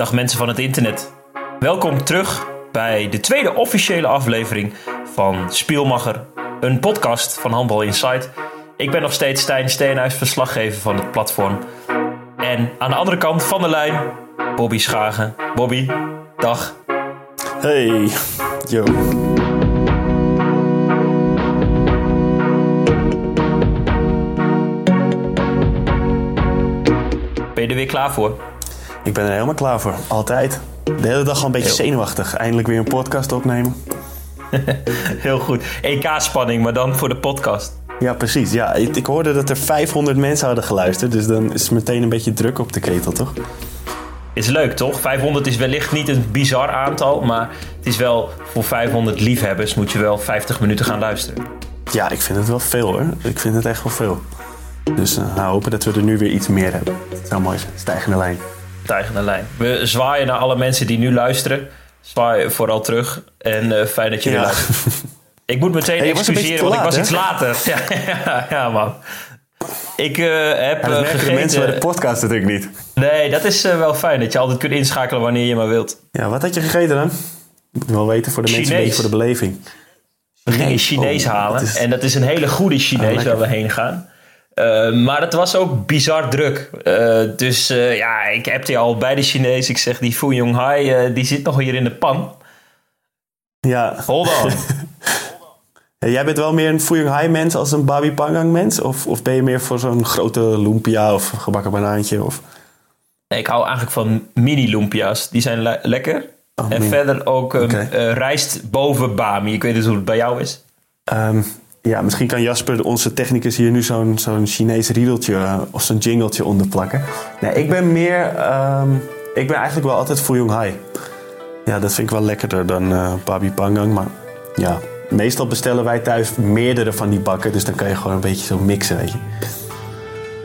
Dag mensen van het internet. Welkom terug bij de tweede officiële aflevering van Spielmacher, een podcast van Handbal Insight. Ik ben nog steeds Stijn Steenhuis, verslaggever van het platform. En aan de andere kant van de lijn, Bobby Schagen. Bobby, dag. Hey, yo. Ben je er weer klaar voor? Ik ben er helemaal klaar voor. Altijd. De hele dag al een beetje Heel. zenuwachtig. Eindelijk weer een podcast opnemen. Heel goed. EK-spanning, maar dan voor de podcast. Ja, precies. Ja, ik, ik hoorde dat er 500 mensen hadden geluisterd. Dus dan is het meteen een beetje druk op de ketel, toch? Is leuk, toch? 500 is wellicht niet een bizar aantal, maar het is wel voor 500 liefhebbers moet je wel 50 minuten gaan luisteren. Ja, ik vind het wel veel hoor. Ik vind het echt wel veel. Dus nou, hopen dat we er nu weer iets meer hebben. Het zou mooi zijn. Stijgende lijn. Tijgende lijn. We zwaaien naar alle mensen die nu luisteren. Zwaaien vooral terug. En eh, fijn dat jullie Ja. luisteren. Ik moet meteen Hey, excuseren, want ik was iets later. Ja, ja, man. Ik eh, heb dat eh, merken de gegeten... mensen bij de podcast natuurlijk niet. Nee, dat is wel fijn. Dat je altijd kunt inschakelen wanneer je maar wilt. Ja, wat had je gegeten dan? Wil wel weten voor de mensen, een Chinees. beetje voor de beleving. We gingen Chinees Oh, halen. dat is- En dat is een hele goede Chinees lekker. waar we heen gaan. Eh, maar het was ook bizar druk. Eh, dus eh, ja, ik heb die al bij de Chinees. Ik zeg, die Fu Yong Hai, eh, die zit nog hier in de pan. Ja. Hold on. Ja, jij bent wel meer een Fuyung Hai mens als een Babi Pangang mens? Of, of ben je meer voor zo'n grote lumpia of gebakken banaantje? Of... Nee, ik hou eigenlijk van mini lumpia's. Die zijn le- lekker. Oh, en mini. verder ook rijst boven bami. Ik weet niet hoe het bij jou is. Ehm, ja, misschien kan Jasper, onze technicus, hier nu zo'n zo'n Chinees riedeltje eh, of zo'n jingletje onder plakken. Nee, ik ben meer... ehm, ik ben eigenlijk wel altijd Fuyung Hai. Ja, dat vind ik wel lekkerder dan eh Babi Pangang. Maar ja, meestal bestellen wij thuis meerdere van die bakken. Dus dan kan je gewoon een beetje zo mixen, weet je.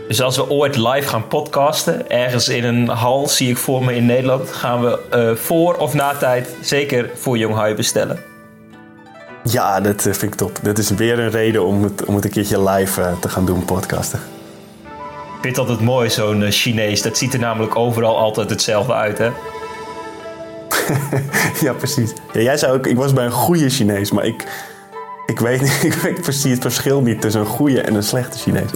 Dus als we ooit live gaan podcasten, ergens in een hal, zie ik voor me in Nederland, gaan we eh, voor of na tijd zeker voor Jong Hai bestellen. Ja, dat eh, vind ik top. Dat is weer een reden om het, om het een keertje live eh, te gaan doen, podcasten. Ik vind het altijd mooi, zo'n eh, Chinees. Dat ziet er namelijk overal altijd hetzelfde uit, hè? Ja, precies. Ja, jij zei ook, ik was bij een goede Chinees, maar ik, ik, weet, niet- ik weet precies het verschil niet tussen een goede en een slechte Chinees.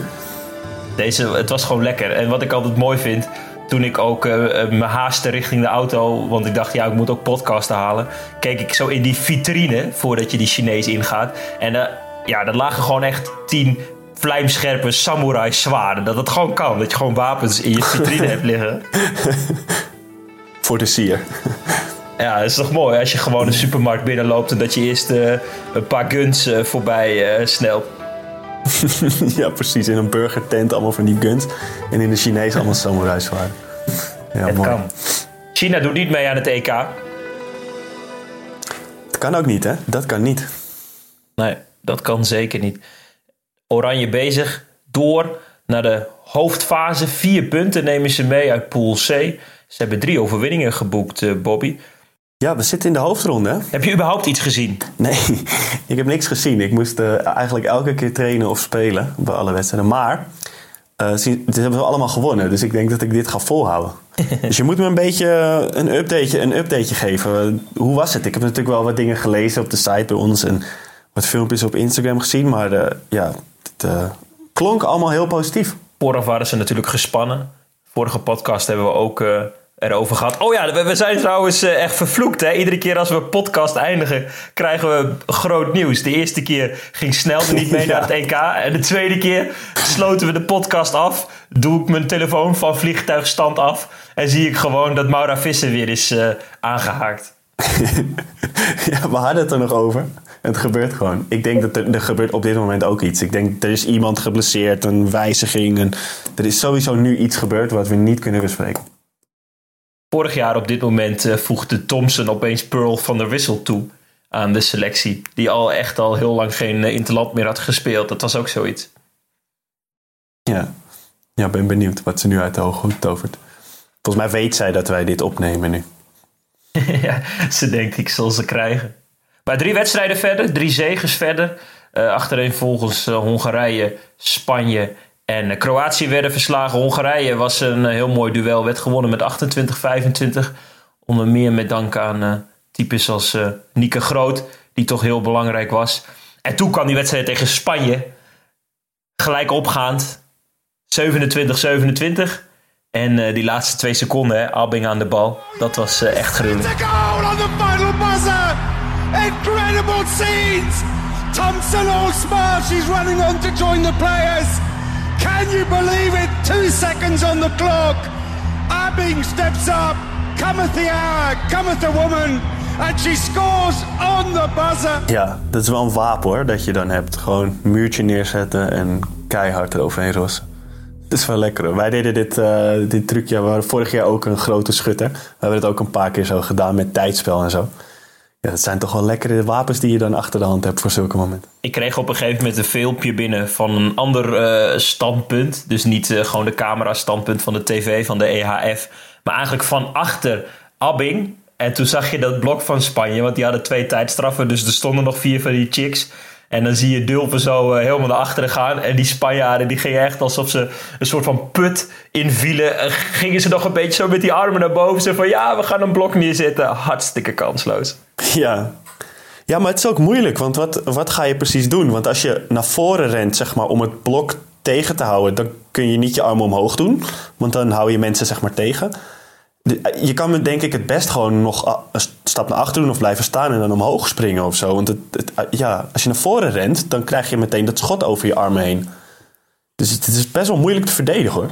Deze, het was gewoon lekker. En wat ik altijd mooi vind, toen ik ook eh, me haastte richting de auto, want ik dacht, ja, ik moet ook podcasten halen, keek ik zo in die vitrine voordat je die Chinees ingaat. En eh, ja, er lagen gewoon echt tien vlijmscherpe samurai zwaarden. Dat het gewoon kan, dat je gewoon wapens in je vitrine hebt liggen. Voor de sier. Ja, dat is toch mooi als je gewoon een supermarkt binnenloopt en dat je eerst een paar guns voorbij snelt. ja, precies. In een burgertent allemaal van die guns. En in de Chinees allemaal samurai zwaarden. Ja, Het mooi. kan. China doet niet mee aan het EK. Het kan ook niet, hè? Dat kan niet. Nee, dat kan zeker niet. Oranje bezig, door naar de hoofdfase. Vier punten nemen ze mee uit Pool C. Ze hebben drie overwinningen geboekt, eh, Bobby. Ja, we zitten in de hoofdronde? Heb je überhaupt iets gezien? Nee, ik heb niks gezien. Ik moest eh, eigenlijk elke keer trainen of spelen bij alle wedstrijden. Maar ze, ze hebben we allemaal gewonnen. Dus ik denk dat ik dit ga volhouden. dus je moet me een beetje eh, een updateje, een updateje geven. Hoe was het? Ik heb natuurlijk wel wat dingen gelezen op de site bij ons. En wat filmpjes op Instagram gezien. Maar ja, het klonk allemaal heel positief. Vooraf waren ze natuurlijk gespannen. Vorige podcast hebben we ook erover gehad. Oh ja, we, we zijn trouwens eh, echt vervloekt. Hè? Iedere keer als we podcast eindigen, krijgen we groot nieuws. De eerste keer ging snel er niet mee Ja. naar het EK. En de tweede keer sloten we de podcast af. Doe ik mijn telefoon van vliegtuigstand af. En zie ik gewoon dat Maura Visser weer is eh, aangehaakt. ja, we hadden het er nog over. Het gebeurt gewoon. Ik denk dat er, er gebeurt op dit moment ook iets. Ik denk, er is iemand geblesseerd, een wijziging. En er is sowieso nu iets gebeurd wat we niet kunnen bespreken. Vorig jaar op dit moment eh, voegde Thompson opeens Pearl van der Wissel toe aan de selectie. Die al echt al heel lang geen eh, interland meer had gespeeld. Dat was ook zoiets. Ja. ja, ben benieuwd wat ze nu uit de hoge hoed tovert. Volgens mij weet zij dat wij dit opnemen nu. ja, ze denkt ik zal ze krijgen. Maar drie wedstrijden verder, drie zegens verder. Eh achtereen volgens Hongarije, Spanje En Kroatië werden verslagen. Hongarije was een heel mooi duel. Werd gewonnen met 28-25. Onder meer met dank aan types als Nieke Groot. Die toch heel belangrijk was. En toen kwam die wedstrijd tegen Spanje. Gelijk opgaand. 27-27. En uh, die laatste twee seconden, hè, aan de bal, dat was uh, echt gruwelijk. Incredible scenes! Thompson all smart, she's running on to join the players. Can you believe it? Two seconds on the clock. Abing steps up. Cometh the hour, cometh the woman. And she scores on the buzzer. Ja, dat is wel een wapen hoor, dat je dan hebt. Gewoon een muurtje neerzetten en keihard eroverheen rossen. Dat is wel lekker. Wij deden dit, uh, dit trucje. We waren vorig jaar ook een grote schutter. We hebben het ook een paar keer zo gedaan met tijdspel en zo. Ja, dat zijn toch wel lekkere wapens die je dan achter de hand hebt voor zulke momenten. Ik kreeg op een gegeven moment een filmpje binnen van een ander uh, standpunt. Dus niet uh, gewoon de camera standpunt van de tv, van de EHF. Maar eigenlijk van achter Abbing. En toen zag je dat blok van Spanje, want die hadden twee tijdstraffen. Dus er stonden nog vier van die chicks. En dan zie je Dulpen zo uh, helemaal naar achteren gaan. En die Spanjaarden die gingen echt alsof ze een soort van put invielen. En gingen ze nog een beetje zo met die armen naar boven. Ze van ja, we gaan een blok neerzetten. Hartstikke kansloos. Ja. Ja, maar het is ook moeilijk. Want wat, wat ga je precies doen? Want als je naar voren rent, zeg maar, om het blok tegen te houden... dan kun je niet je armen omhoog doen. Want dan hou je mensen, zeg maar, tegen je kan denk ik het best gewoon nog een stap naar achter doen of blijven staan en dan omhoog springen of zo. Want het, ja, als je naar voren rent, dan krijg je meteen dat schot over je armen heen. Dus het, is best wel moeilijk te verdedigen hoor.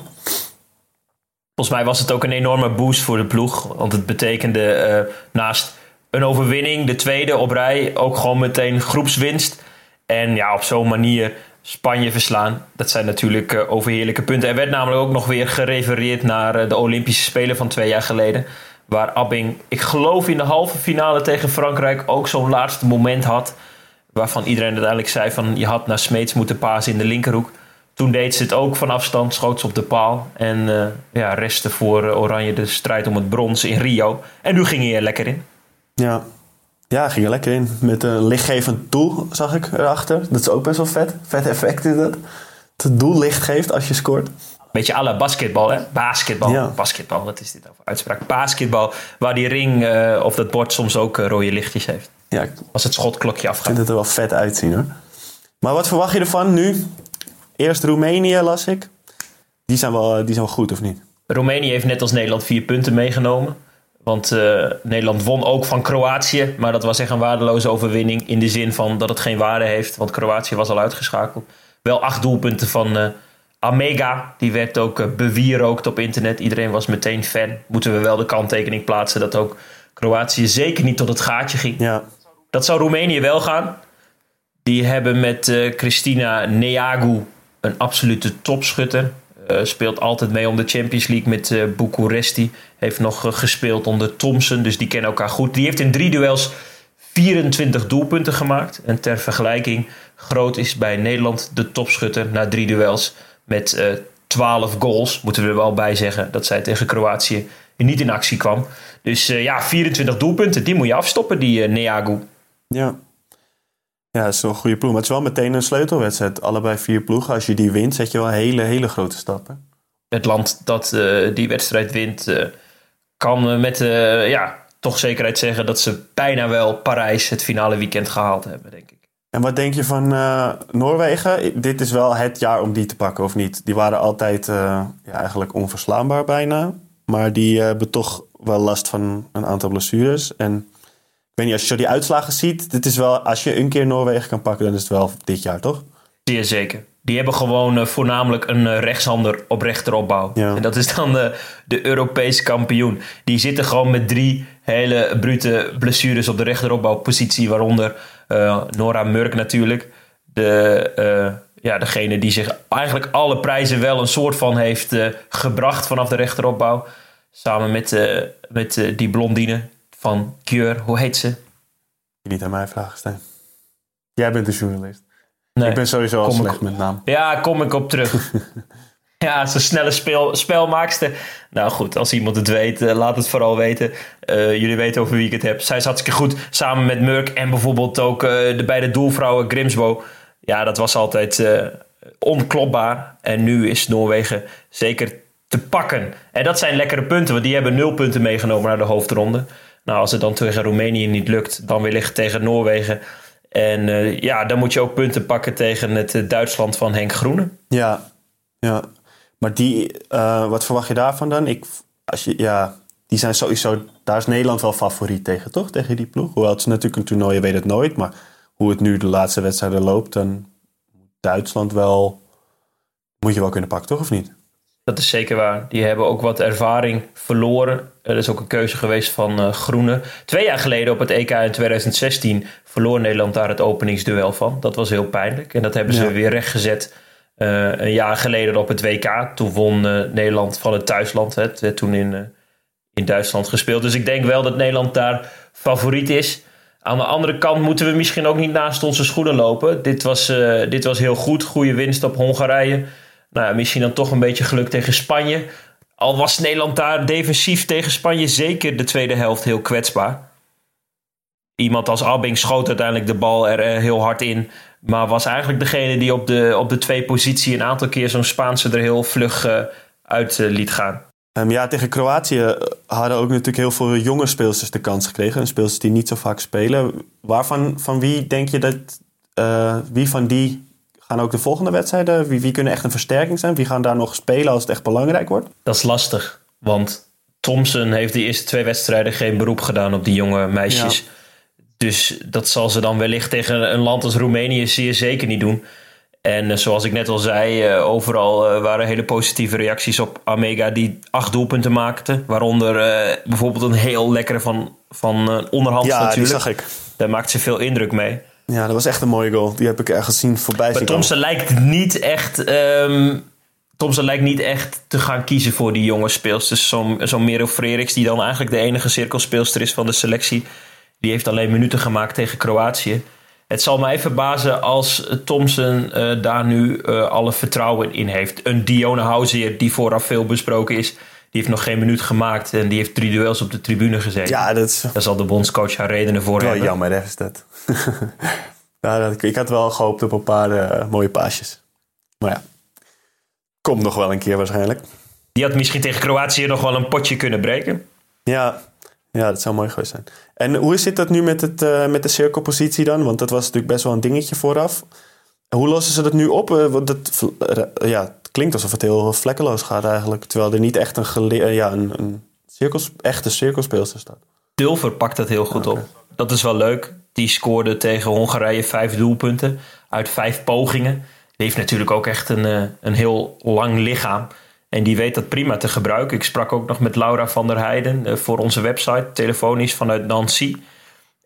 Volgens mij was het ook een enorme boost voor de ploeg. Want het betekende uh, naast een overwinning, de tweede op rij, ook gewoon meteen groepswinst. En ja, op zo'n manier Spanje verslaan. Dat zijn natuurlijk uh, overheerlijke punten. Er werd namelijk ook nog weer gerefereerd naar uh, de Olympische Spelen van twee jaar geleden. Waar Abbing, ik geloof in de halve finale tegen Frankrijk, ook zo'n laatste moment had. Waarvan iedereen uiteindelijk zei van je had naar Smeets moeten pasen in de linkerhoek. Toen deed ze het ook van afstand, schoot ze op de paal. En uh, ja, restte voor Oranje de strijd om het brons in Rio. En nu ging hij er lekker in. Ja, ja, ging er lekker in. Met een lichtgevend doel zag ik erachter. Dat is ook best wel vet. Vet effect is dat. Dat het doel licht geeft als je scoort. Beetje la basketbal, hè? Basketbal. Ja. Basketbal, wat is dit over uitspraak? Basketbal, waar die ring uh, of dat bord soms ook uh, rode lichtjes heeft. Ja. Als het schotklokje afgaat. Ik vind het er wel vet uitzien, hoor. Maar wat verwacht je ervan nu? Eerst Roemenië, las ik. Die zijn wel, die zijn wel goed, of niet? Roemenië heeft net als Nederland vier punten meegenomen. Want uh, Nederland won ook van Kroatië. Maar dat was echt een waardeloze overwinning. In de zin van dat het geen waarde heeft. Want Kroatië was al uitgeschakeld. Wel acht doelpunten van uh, Amega. Die werd ook uh, bewierookt op internet. Iedereen was meteen fan. Moeten we wel de kanttekening plaatsen dat ook Kroatië zeker niet tot het gaatje ging. Ja. Dat zou Roemenië wel gaan. Die hebben met Christina Neagu een absolute topschutter. Uh, speelt altijd mee om de Champions League met uh, Bucuresti. Heeft nog uh, gespeeld onder Thompson, dus die kennen elkaar goed. Die heeft in drie duels 24 doelpunten gemaakt. En ter vergelijking, Groot is bij Nederland de topschutter na drie duels met 12 goals. Moeten we er wel bij zeggen dat zij tegen Kroatië niet in actie kwam. Dus ja, 24 doelpunten, die moet je afstoppen, die Neagu. Ja, ja, het is wel een goede ploeg. Maar het is wel meteen een sleutelwedstrijd. Allebei vier ploegen. Als je die wint, zet je wel hele, hele grote stappen. Het land dat uh, die wedstrijd wint, uh, kan met uh, ja, toch zekerheid zeggen dat ze bijna wel Parijs het finale weekend gehaald hebben, denk ik. En wat denk je van Noorwegen? Dit is wel het jaar om die te pakken, of niet? Die waren altijd ja, eigenlijk onverslaanbaar bijna. Maar die hebben toch wel last van een aantal blessures. En weet niet, als je zo die uitslagen ziet, dit is wel, als je een keer Noorwegen kan pakken, dan is het wel dit jaar, toch? Zeer zeker. Die hebben gewoon uh, voornamelijk een uh, rechtshander op rechteropbouw. Ja. En dat is dan uh, de Europese kampioen. Die zitten gewoon met drie hele brute blessures op de rechteropbouwpositie. Waaronder Nora Murk natuurlijk. De, ja, degene die zich eigenlijk alle prijzen wel een soort van heeft gebracht vanaf de rechteropbouw. Samen met, met die blondine van. Hoe heet ze? Niet aan mij vragen, Stijn. Jij bent de journalist. Nee, ik ben sowieso al slecht met naam. Ja, kom ik op terug. ja, zo'n snelle speel, spelmaakster. Nou goed, als iemand het weet, uh, laat het vooral weten. Uh, jullie weten over wie ik het heb. Zij is hartstikke goed. Samen met Murk en bijvoorbeeld ook uh, de beide doelvrouwen Grimsbo. Ja, dat was altijd onklopbaar. En nu is Noorwegen zeker te pakken. En dat zijn lekkere punten, want die hebben nul punten meegenomen naar de hoofdronde. Nou, als het dan tegen Roemenië niet lukt, dan wellicht tegen Noorwegen. En uh, ja, dan moet je ook punten pakken tegen het uh, Duitsland van Henk Groene. Ja, ja. maar die, uh, wat verwacht je daarvan dan? Ik, als je, ja, die zijn sowieso, daar is Nederland wel favoriet tegen, toch? Tegen die ploeg. Hoewel het is natuurlijk een toernooi, je weet het nooit. Maar hoe het nu de laatste wedstrijden loopt, dan moet Duitsland wel, moet je wel kunnen pakken, toch? Of niet? Dat is zeker waar. Die hebben ook wat ervaring verloren. Er is ook een keuze geweest van uh, Groene. Twee jaar geleden op het EK in 2016 verloor Nederland daar het openingsduel van. Dat was heel pijnlijk. En dat hebben ze ja. weer rechtgezet uh, een jaar geleden op het WK. Toen won uh, Nederland van het thuisland. Hè. Het werd toen in, in Duitsland gespeeld. Dus ik denk wel dat Nederland daar favoriet is. Aan de andere kant moeten we misschien ook niet naast onze schoenen lopen. Dit was, dit was heel goed. Goede winst op Hongarije. Nou, misschien dan toch een beetje geluk tegen Spanje. Al was Nederland daar defensief tegen Spanje zeker de tweede helft heel kwetsbaar. Iemand als Abing schoot uiteindelijk de bal er heel hard in. Maar was eigenlijk degene die op de, op de twee positie een aantal keer zo'n Spaanse er heel vlug uh, uit uh, liet gaan. Um, ja, tegen Kroatië hadden ook natuurlijk heel veel jonge speelsters de kans gekregen. En speelsters die niet zo vaak spelen. Waarvan van wie denk je dat. Wie van die gaan ook de volgende wedstrijden? Wie, wie kunnen echt een versterking zijn? Wie gaan daar nog spelen als het echt belangrijk wordt? Dat is lastig, want Thompson heeft de eerste twee wedstrijden geen beroep gedaan op die jonge meisjes. Ja. Dus dat zal ze dan wellicht tegen een land als Roemenië zeer zeker niet doen. En uh, zoals ik net al zei, uh, overal uh, waren hele positieve reacties op Amega die acht doelpunten maakte. Waaronder bijvoorbeeld een heel lekkere van, van onderhand ja, natuurlijk. die zag ik. Daar maakt ze veel indruk mee. Ja, dat was echt een mooie goal. Die heb ik ergens zien voorbij Maar Thompson lijkt niet echt... Um, Thompson lijkt niet echt te gaan kiezen voor die jonge speelsters. Zo'n zo Freriks, die dan eigenlijk de enige cirkelspeelster is van de selectie. Die heeft alleen minuten gemaakt tegen Kroatië. Het zal mij verbazen als Thompson uh, daar nu uh, alle vertrouwen in heeft. Een Dione Houseer, die vooraf veel besproken is... Die heeft nog geen minuut gemaakt en die heeft drie duels op de tribune gezeten. Ja, dat is... Daar zal de bondscoach haar redenen voor wel hebben. jammer, hè, is dat. ja, ik had wel gehoopt op een paar uh, mooie paasjes. Maar ja, komt nog wel een keer waarschijnlijk. Die had misschien tegen Kroatië nog wel een potje kunnen breken. Ja, ja dat zou mooi geweest zijn. En hoe zit dat nu met, het, uh, met de cirkelpositie dan? Want dat was natuurlijk best wel een dingetje vooraf. Hoe lossen ze dat nu op? Uh, want dat, ja, klinkt alsof het heel vlekkeloos gaat eigenlijk. Terwijl er niet echt een, gele- ja, een, een cirkels, echte cirkelspeelster staat. Dulver pakt dat heel goed okay. op. Dat is wel leuk. Die scoorde tegen Hongarije vijf doelpunten uit vijf pogingen. Die heeft natuurlijk ook echt een, een heel lang lichaam. En die weet dat prima te gebruiken. Ik sprak ook nog met Laura van der Heijden voor onze website, telefonisch vanuit Nancy.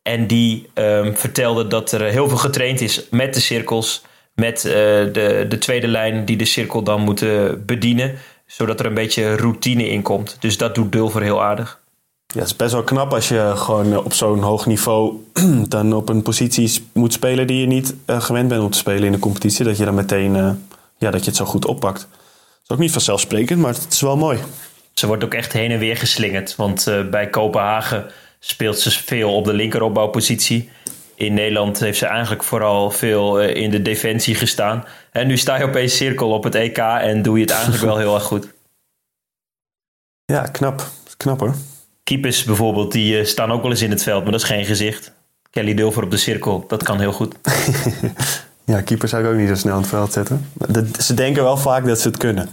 En die um, vertelde dat er heel veel getraind is met de cirkels. Met uh, de, de tweede lijn die de cirkel dan moeten bedienen. Zodat er een beetje routine in komt. Dus dat doet Dulver heel aardig. Ja, het is best wel knap als je gewoon op zo'n hoog niveau dan op een positie moet spelen die je niet uh, gewend bent om te spelen in de competitie. Dat je dan meteen uh, ja, dat je het zo goed oppakt. Dat is ook niet vanzelfsprekend, maar het is wel mooi. Ze wordt ook echt heen en weer geslingerd. Want bij Kopenhagen speelt ze veel op de linkeropbouwpositie. In Nederland heeft ze eigenlijk vooral veel in de defensie gestaan. En nu sta je opeens cirkel op het EK en doe je het eigenlijk wel heel erg goed. Ja, knap. Knap hoor. Keepers bijvoorbeeld, die uh, staan ook wel eens in het veld, maar dat is geen gezicht. Kelly Dulver op de cirkel, dat kan heel goed. ja, keepers zou ik ook niet zo snel in het veld zetten. Dat, ze denken wel vaak dat ze het kunnen.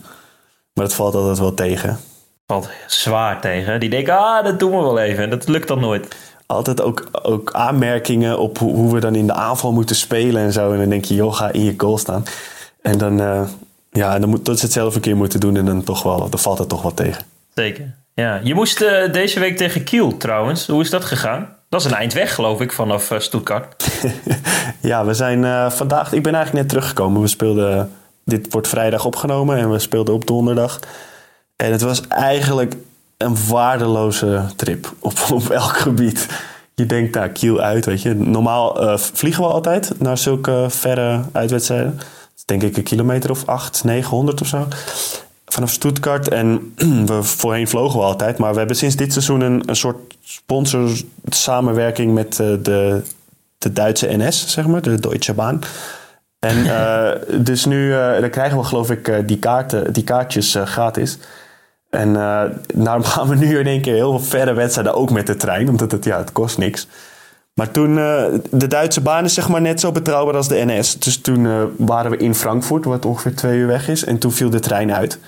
Maar dat valt altijd wel tegen. Valt zwaar tegen. Die denken, ah, dat doen we wel even. En dat lukt dan nooit. Altijd ook, ook aanmerkingen op hoe, hoe, we dan in de aanval moeten spelen en zo. En dan denk je, joh, ga in je goal staan. En dan, uh, ja, dan moet dat ze het zelf een keer moeten doen. En dan, toch wel, dan valt het toch wel tegen. Zeker. Ja, je moest uh, deze week tegen Kiel trouwens. Hoe is dat gegaan? Dat is een eind weg, geloof ik, vanaf uh, Stuttgart. ja, we zijn uh, vandaag... Ik ben eigenlijk net teruggekomen. We speelden... Dit wordt vrijdag opgenomen en we speelden op donderdag. En het was eigenlijk een waardeloze trip op, op elk gebied. Je denkt, nou, Kiel uit, weet je. Normaal vliegen we altijd naar zulke verre uitwedstrijden. Denk ik een kilometer of 8, 900 of zo vanaf Stuttgart. En we, voorheen vlogen we altijd. Maar we hebben sinds dit seizoen een, een soort sponsor samenwerking met uh, de, de Duitse NS, zeg maar, de Deutsche Bahn. En uh, dus nu dan krijgen we geloof ik die, kaarten, die kaartjes gratis. En daarom gaan we nu in één keer heel veel verre wedstrijden ook met de trein. Omdat het, ja, het kost niks. Maar toen, de Duitse baan is zeg maar net zo betrouwbaar als de NS. Dus toen waren we in Frankfurt, wat ongeveer twee uur weg is. En toen viel de trein uit.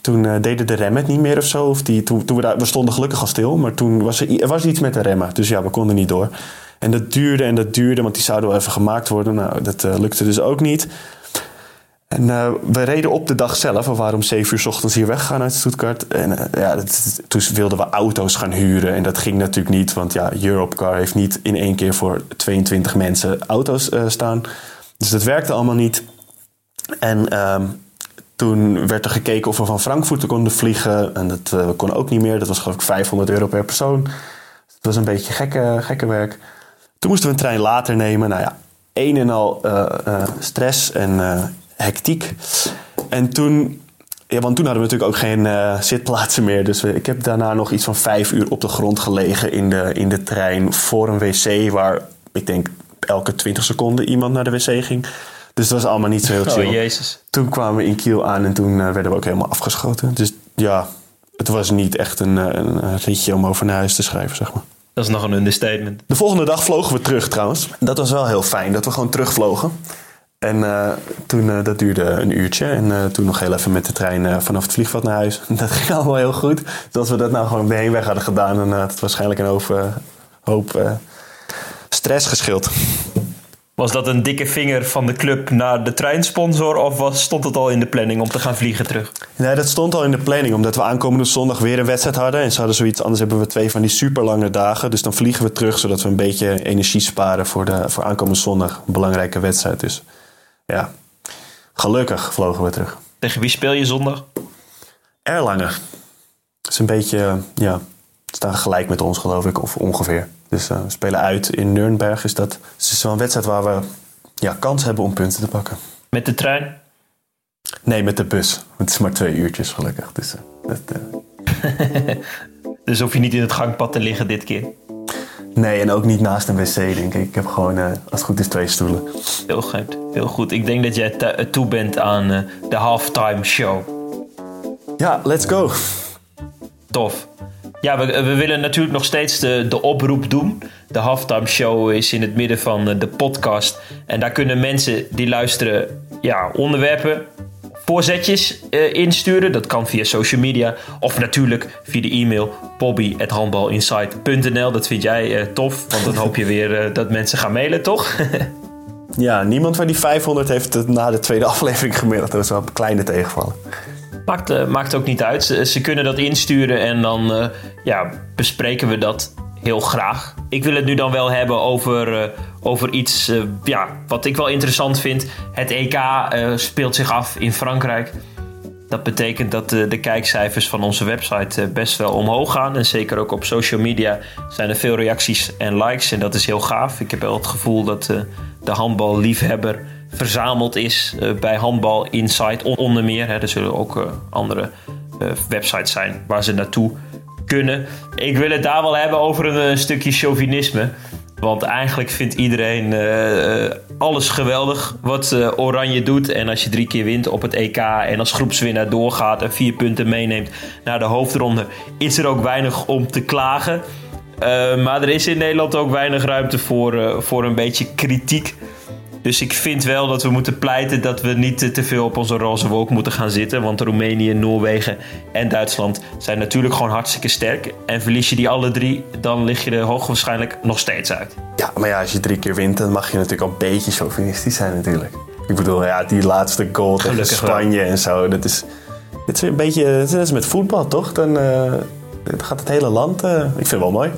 Toen deden de remmen het niet meer of zo. Of die, toen, we, daar, we stonden gelukkig al stil. Maar toen was er, er was iets met de remmen. Dus ja, we konden niet door. En dat duurde en dat duurde, want die zouden wel even gemaakt worden. Nou, dat uh, lukte dus ook niet. En uh, we reden op de dag zelf. We waren om 7 uur s ochtends hier weggegaan uit Stuttgart. En uh, ja, toen wilden we auto's gaan huren. En dat ging natuurlijk niet, want ja, Europcar heeft niet in één keer voor 22 mensen auto's staan. Dus dat werkte allemaal niet. En ehm, toen werd er gekeken of we van Frankfurt konden vliegen. En dat kon ook niet meer. Dat was geloof ik 500 euro per persoon. Het was een beetje gekke, gekke werk. Toen moesten we een trein later nemen. Nou ja, een en al stress en hectiek. En toen, ja, want toen hadden we natuurlijk ook geen zitplaatsen meer. Dus we, ik heb daarna nog iets van vijf uur op de grond gelegen in de, in de trein voor een wc waar ik denk elke 20 seconden iemand naar de wc ging. Dus dat was allemaal niet zo heel chill. Oh, jezus. Toen kwamen we in Kiel aan en toen werden we ook helemaal afgeschoten. Dus ja, het was niet echt een, een ritje om over naar huis te schrijven, zeg maar. Dat is nog een understatement. De volgende dag vlogen we terug trouwens. Dat was wel heel fijn, dat we gewoon terugvlogen. En uh, toen, uh, dat duurde een uurtje. En uh, toen nog heel even met de trein vanaf het vliegveld naar huis. Dat ging allemaal heel goed. Dus als we dat nou gewoon de heenweg hadden gedaan... dan had het waarschijnlijk een hoop, hoop stress geschild. Was dat een dikke vinger van de club naar de treinsponsor of was, stond het al in de planning om te gaan vliegen terug? Nee, dat stond al in de planning omdat we aankomende zondag weer een wedstrijd hadden. En ze hadden zoiets, anders hebben we twee van die super lange dagen. Dus dan vliegen we terug zodat we een beetje energie sparen voor, de, voor aankomende zondag. Een belangrijke wedstrijd dus. Ja, gelukkig vlogen we terug. Tegen wie speel je zondag? Erlangen. Dat is een beetje, ja, staan gelijk met ons geloof ik, of ongeveer. Dus uh, we spelen uit in Nürnberg. Is dat, dus het is wel een wedstrijd waar we ja, kans hebben om punten te pakken. Met de trein? Nee, met de bus. Het is maar twee uurtjes gelukkig. Dus, uh, dat, uh... dus hoef je niet in het gangpad te liggen dit keer? Nee, en ook niet naast een wc, denk ik. Ik heb gewoon, als het goed is, twee stoelen. Heel goed, heel goed. Ik denk dat jij toe bent aan de halftime show. Ja, let's go. Tof. Ja, we, we, willen natuurlijk nog steeds de, de oproep doen. De halftime show is in het midden van eh, de podcast. En daar kunnen mensen die luisteren ja, onderwerpen, voorzetjes uh, insturen. Dat kan via social media of natuurlijk via de e-mail bobby.handbalinsight.nl. Dat vind jij uh, tof, want dan hoop je weer dat mensen gaan mailen, toch? ja, niemand van die 500 heeft het na de tweede aflevering gemaild. Dat is wel een kleine tegenvallen. Maakt, maakt ook niet uit. Ze, ze, kunnen dat insturen en dan ja, bespreken we dat heel graag. Ik wil het nu dan wel hebben over, uh, over iets ja, wat ik wel interessant vind. Het EK speelt zich af in Frankrijk. Dat betekent dat de, kijkcijfers van onze website best wel omhoog gaan. En zeker ook op social media zijn er veel reacties en likes. En dat is heel gaaf. Ik heb wel het gevoel dat de handballiefhebber verzameld is bij Handbal Insight onder meer. Hè. Er zullen ook andere websites zijn waar ze naartoe Ik wil het daar wel hebben over een, stukje chauvinisme. Want eigenlijk vindt iedereen alles geweldig wat Oranje doet. En als je drie keer wint op het EK en als groepswinnaar doorgaat en vier punten meeneemt naar de hoofdronde, is er ook weinig om te klagen. maar er is in Nederland ook weinig ruimte voor, voor een beetje kritiek. Dus ik vind wel dat we moeten pleiten dat we niet te veel op onze roze wolk moeten gaan zitten. Want Roemenië, Noorwegen en Duitsland zijn natuurlijk gewoon hartstikke sterk. En verlies je die alle drie, dan lig je er hoogwaarschijnlijk nog steeds uit. Ja, maar ja, als je drie keer wint, dan mag je natuurlijk al een beetje chauvinistisch zijn natuurlijk. Ik bedoel, ja, die laatste goal tegen Spanje en zo, dat is, dat is een beetje, dat is met voetbal toch? Dan uh, gaat het hele land, uh, ik vind het wel mooi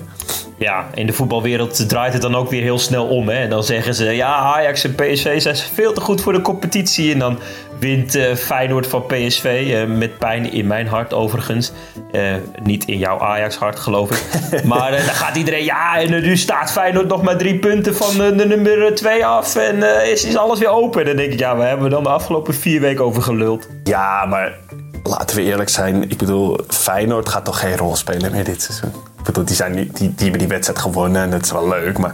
ja, in de voetbalwereld draait het dan ook weer heel snel om. Hè? En dan zeggen ze, ja, Ajax en PSV zijn veel te goed voor de competitie. En dan wint uh, Feyenoord van PSV, uh, eh, met pijn in mijn hart overigens. Uh, niet in jouw Ajax-hart, geloof ik. maar dan gaat iedereen, ja, en nu staat Feyenoord nog maar drie punten van de nummer twee af. En is, is alles weer open. En dan denk ik, ja, we hebben dan de afgelopen vier weken over geluld. Ja, maar laten we eerlijk zijn. Ik bedoel, Feyenoord gaat toch geen rol spelen meer dit seizoen? Ik bedoel, die, zijn, die, die hebben die wedstrijd gewonnen en dat is wel leuk. Maar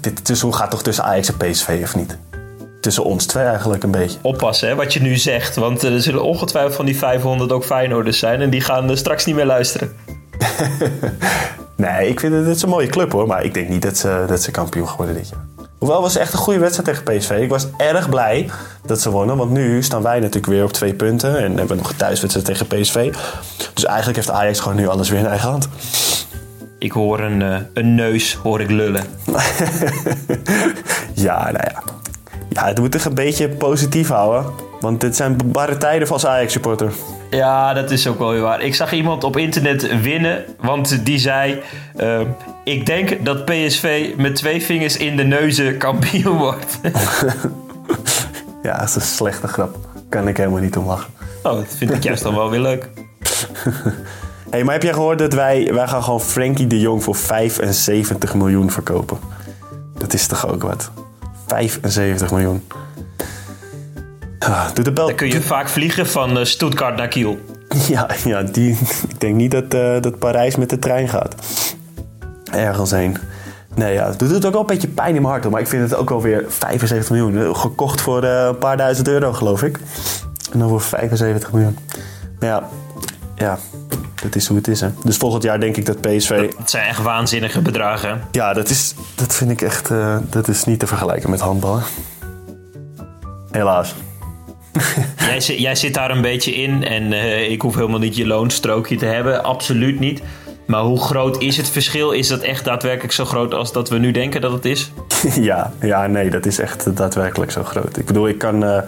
dit seizoen gaat toch tussen Ajax en PSV of niet? tussen ons twee eigenlijk een beetje. Oppassen hè, wat je nu zegt. Want er zullen ongetwijfeld van die 500 ook Feyenoorders zijn. En die gaan er straks niet meer luisteren. nee, ik vind het, het is een mooie club hoor. Maar ik denk niet dat ze, dat ze kampioen geworden dit jaar. Hoewel was echt een goede wedstrijd tegen PSV. Ik was erg blij dat ze wonnen. Want nu staan wij natuurlijk weer op twee punten. En hebben we nog een thuiswedstrijd tegen PSV. Dus eigenlijk heeft Ajax gewoon nu alles weer in eigen hand. Ik hoor een, uh, een neus, hoor ik lullen. ja, nou ja. Ja, het moet zich een beetje positief houden. Want dit zijn barre tijden als Ajax-supporter. Ja, dat is ook wel weer waar. Ik zag iemand op internet winnen, want die zei... Uh, ik denk dat PSV met twee vingers in de neuzen kampioen wordt. ja, dat is een slechte grap. Kan ik helemaal niet om lachen. Oh, dat vind ik juist dan wel weer leuk. Hey, maar heb jij gehoord dat wij, wij gaan gewoon Frankie de Jong voor 75 miljoen verkopen? Dat is toch ook wat? 75 miljoen. Ah, doe de bel. Dan kun je vaak vliegen van eh, Stuttgart naar Kiel. Ja, ja die, ik denk niet dat, uh, dat Parijs met de trein gaat. Ergens heen. Nee, ja, het doet ook wel een beetje pijn in mijn hart. Maar ik vind het ook wel weer 75 miljoen. Gekocht voor uh, een paar duizend euro, geloof ik. En dan voor 75 miljoen. Maar ja, ja, dat is hoe het is. Hè. Dus volgend jaar denk ik dat PSV. Het zijn echt waanzinnige bedragen. Ja, dat, is, dat vind ik echt. Uh, dat is niet te vergelijken met handballen. Helaas. jij, zit, jij zit daar een beetje in en uh, ik hoef helemaal niet je loonstrookje te hebben. Absoluut niet. Maar hoe groot is het verschil? Is dat echt daadwerkelijk zo groot als dat we nu denken dat het is? ja, ja, nee, dat is echt daadwerkelijk zo groot. Ik bedoel, ik kan. Uh,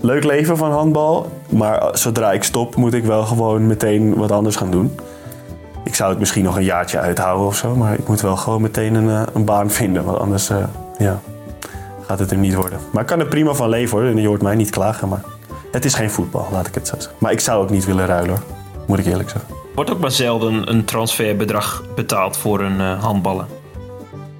leuk leven van handbal. Maar zodra ik stop, moet ik wel gewoon meteen wat anders gaan doen. Ik zou het misschien nog een jaartje uithouden of zo. Maar ik moet wel gewoon meteen een, eh, een baan vinden. Want anders uh, ja, gaat het er niet worden. Maar ik kan er prima van leven hoor. En je hoort mij niet klagen. Maar het is geen voetbal, laat ik het zo zeggen. Maar ik zou ook niet willen ruilen hoor. Moet ik eerlijk zeggen. Wordt ook maar zelden een transferbedrag betaald voor een uh, handballen.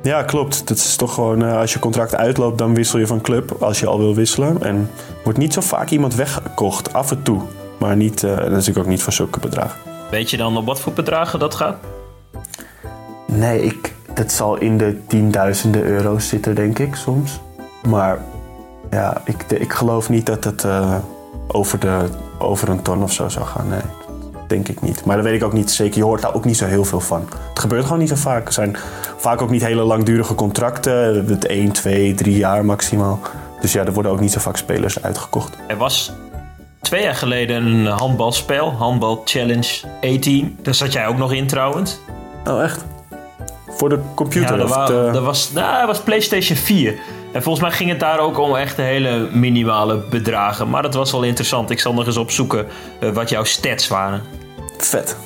Ja, klopt. Dat is toch gewoon, uh, als je contract uitloopt, dan wissel je van club als je al wil wisselen. En wordt niet zo vaak iemand weggekocht, af en toe. Maar niet, uh, dat is natuurlijk ook niet voor zulke bedragen. Weet je dan op wat voor bedragen dat gaat? Nee, ik, dat zal in de tienduizenden euro's zitten, denk ik, soms. Maar ja, ik, ik geloof niet dat het uh, over, de, over een ton of zo zou gaan, nee denk ik niet. Maar dat weet ik ook niet zeker. Je hoort daar ook niet zo heel veel van. Het gebeurt gewoon niet zo vaak. Er zijn vaak ook niet hele langdurige contracten. Het 1, 2, 3 jaar maximaal. Dus ja, er worden ook niet zo vaak spelers uitgekocht. Er was twee jaar geleden een handbalspel, Handbal Challenge 18. Daar zat jij ook nog in trouwens. Oh, echt? Voor de computer? Ja, dat, de... dat was, nou, dat was PlayStation 4. En volgens mij ging het daar ook om echt hele minimale bedragen. Maar dat was wel interessant. Ik zal nog eens opzoeken uh, wat jouw stats waren. Vet.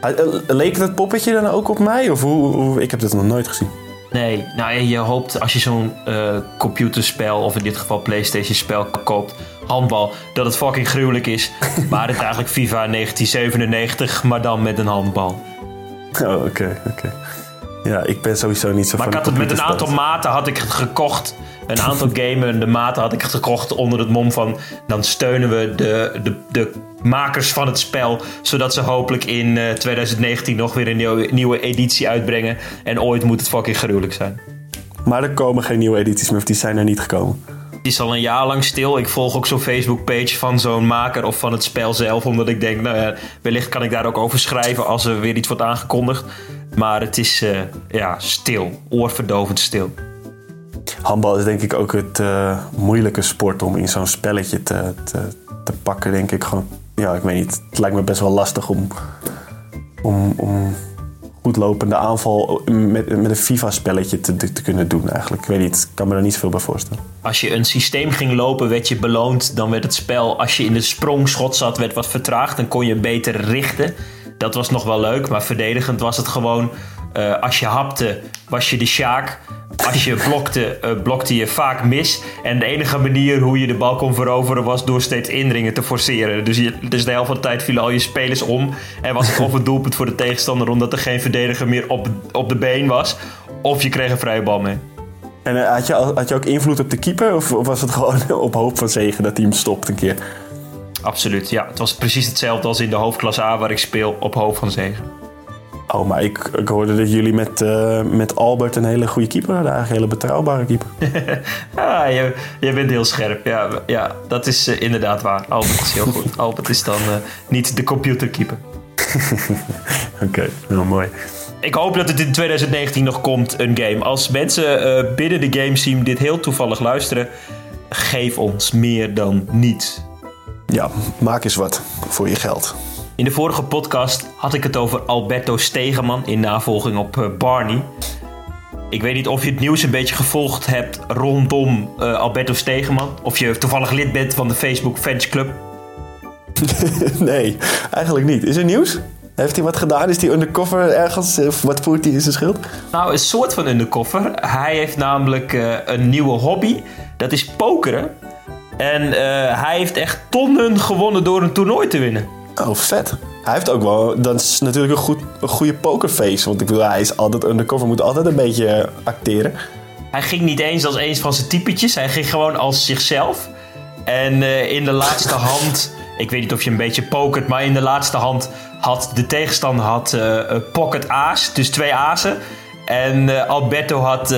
Eh, leek het poppetje dan ook op mij? Of hoe, hoe, ik heb dit nog nooit gezien. Nee, nou je hoopt als je zo'n uh, computerspel of in dit geval PlayStation spel koopt, handbal, dat het fucking gruwelijk is. maar het is eigenlijk FIFA 1997, maar dan met een handbal. Oh, oké, okay, oké. Okay. Ja, ik ben sowieso niet zo maar van ik had het met een aantal maten had ik het gekocht. Een aantal de maten had ik het gekocht onder het mom van... dan steunen we de, de, de makers van het spel... zodat ze hopelijk in uh, 2019 nog weer een nieuwe, nieuwe editie uitbrengen. En ooit moet het fucking gruwelijk zijn. Maar er komen geen nieuwe edities meer, of die zijn er niet gekomen. Het is al een jaar lang stil. Ik volg ook zo'n Facebook-page van zo'n maker of van het spel zelf. Omdat ik denk, nou ja, wellicht kan ik daar ook over schrijven als er weer iets wordt aangekondigd. Maar het is uh, ja, stil, oorverdovend stil. Handbal is denk ik ook het uh, moeilijke sport om in zo'n spelletje te, te, te, pakken, denk ik. Gewoon, ja, ik weet niet. Het lijkt me best wel lastig om, om, om goed lopende aanval met, met een FIFA-spelletje te, te, kunnen doen eigenlijk. Ik weet niet, ik kan me er niet zoveel bij voorstellen. Als je een systeem ging lopen, werd je beloond. Dan werd het spel, als je in de sprongschot zat, werd wat vertraagd. Dan kon je beter richten. Dat was nog wel leuk, maar verdedigend was het gewoon... Uh, als je hapte, was je de Sjaak. Als je blokte, uh, blokte je vaak mis. En de enige manier hoe je de bal kon veroveren was door steeds indringen te forceren. Dus, dus de helft van de tijd vielen al je spelers om. En was het of een doelpunt voor de tegenstander omdat er geen verdediger meer op, op de been was. Of je kreeg een vrije bal mee. En uh, had, je, had je ook invloed op de keeper? Of, of was het gewoon op hoop van zegen dat hij hem stopt een keer? Absoluut, ja. Het was precies hetzelfde als in de hoofdklasse A waar ik speel op hoofd van zegen. Oh, maar ik, ik hoorde dat jullie met, uh, met Albert een hele goede keeper hadden. Eigenlijk een hele betrouwbare keeper. ah, je, je bent heel scherp. Ja, ja dat is uh, inderdaad waar. Albert is heel goed. Albert is dan uh, niet de computerkeeper. Oké, okay, nou mooi. Ik hoop dat het in 2019 nog komt, een game. Als mensen binnen de gameteam dit heel toevallig luisteren... geef ons meer dan niets. Ja, maak eens wat voor je geld. In de vorige podcast had ik het over Alberto Stegeman in navolging op uh, Barney. Ik weet niet of je het nieuws een beetje gevolgd hebt rondom uh, Alberto Stegeman. Of je toevallig lid bent van de Facebook Fansclub. nee, eigenlijk niet. Is er nieuws? Heeft hij wat gedaan? Is hij undercover ergens? Of wat voert hij in zijn schild? Nou, een soort van undercover. Hij heeft namelijk uh, een nieuwe hobby. Dat is pokeren. En hij heeft echt tonnen gewonnen door een toernooi te winnen. Oh, vet. Hij heeft ook wel, dat is natuurlijk een, goed, een goede pokerface. Want ik bedoel, hij is altijd undercover, moet altijd een beetje acteren. Hij ging niet eens als een van zijn typetjes, hij ging gewoon als zichzelf. En uh, in de laatste hand, ik weet niet of je een beetje pokert, maar in de laatste hand had de tegenstander had, uh, pocket aas, dus twee azen. En uh, Alberto had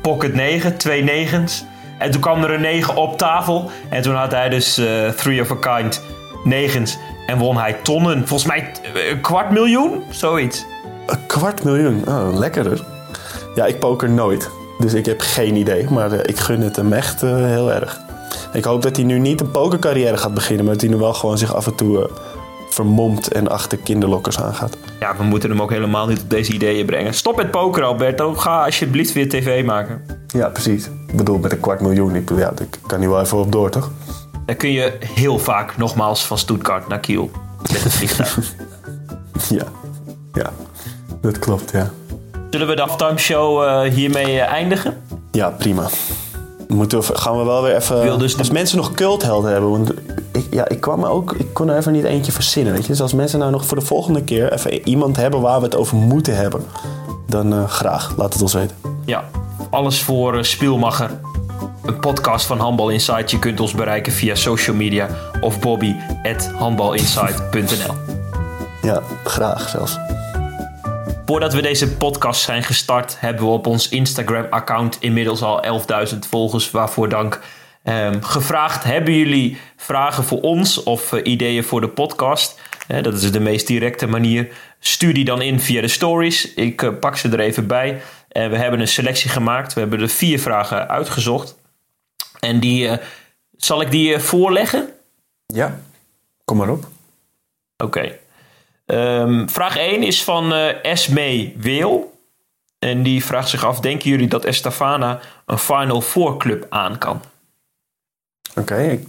pocket 9, twee negens. En toen kwam er een 9 op tafel. En toen had hij dus three of a kind negens. En won hij tonnen. Volgens mij een kwart miljoen, zoiets. Een kwart miljoen? Oh, lekker dus. Ja, ik poker nooit. Dus ik heb geen idee. Maar uh, ik gun het hem echt uh, heel erg. Ik hoop dat hij nu niet een pokercarrière gaat beginnen. Maar dat hij nu wel gewoon zich af en toe vermomt en achter kinderlokkers aangaat. Ja, we moeten hem ook helemaal niet op deze ideeën brengen. Stop met poker, Alberto. Ga alsjeblieft weer tv maken. Ja, precies. Ik bedoel, met een kwart miljoen. Ik, ja, daar kan hij wel even op door, toch? Dan kun je heel vaak nogmaals van Stuttgart naar Kiel met het vliegtuig. ja, ja, dat klopt, ja. Zullen we de halftime show uh, hiermee uh, eindigen? Ja, prima. Moeten we, gaan we wel weer even. Dus als mensen nog culthelden hebben. Want ik, ja, ik kwam ook. Ik kon er even niet eentje verzinnen. Weet je? Dus als mensen nou nog voor de volgende keer even iemand hebben waar we het over moeten hebben. Dan uh, graag, laat het ons weten. Ja, alles voor Spielmacher een podcast van Handbal Insight. Je kunt ons bereiken via social media of bobby.handbalinsight.nl. Ja, graag zelfs. Voordat we deze podcast zijn gestart, hebben we op ons Instagram-account inmiddels al 11.000 volgers. Waarvoor dank. Um, gevraagd: hebben jullie vragen voor ons of uh, ideeën voor de podcast? Uh, dat is de meest directe manier. Stuur die dan in via de stories. Ik uh, pak ze er even bij. En we hebben een selectie gemaakt. We hebben er vier vragen uitgezocht. En die, zal ik die voorleggen? Ja, kom maar op. Oké. Okay. Um, vraag 1 is van Esme Weel. En die vraagt zich af: Denken jullie dat Estafana een Final Four club aan kan? Oké. Okay.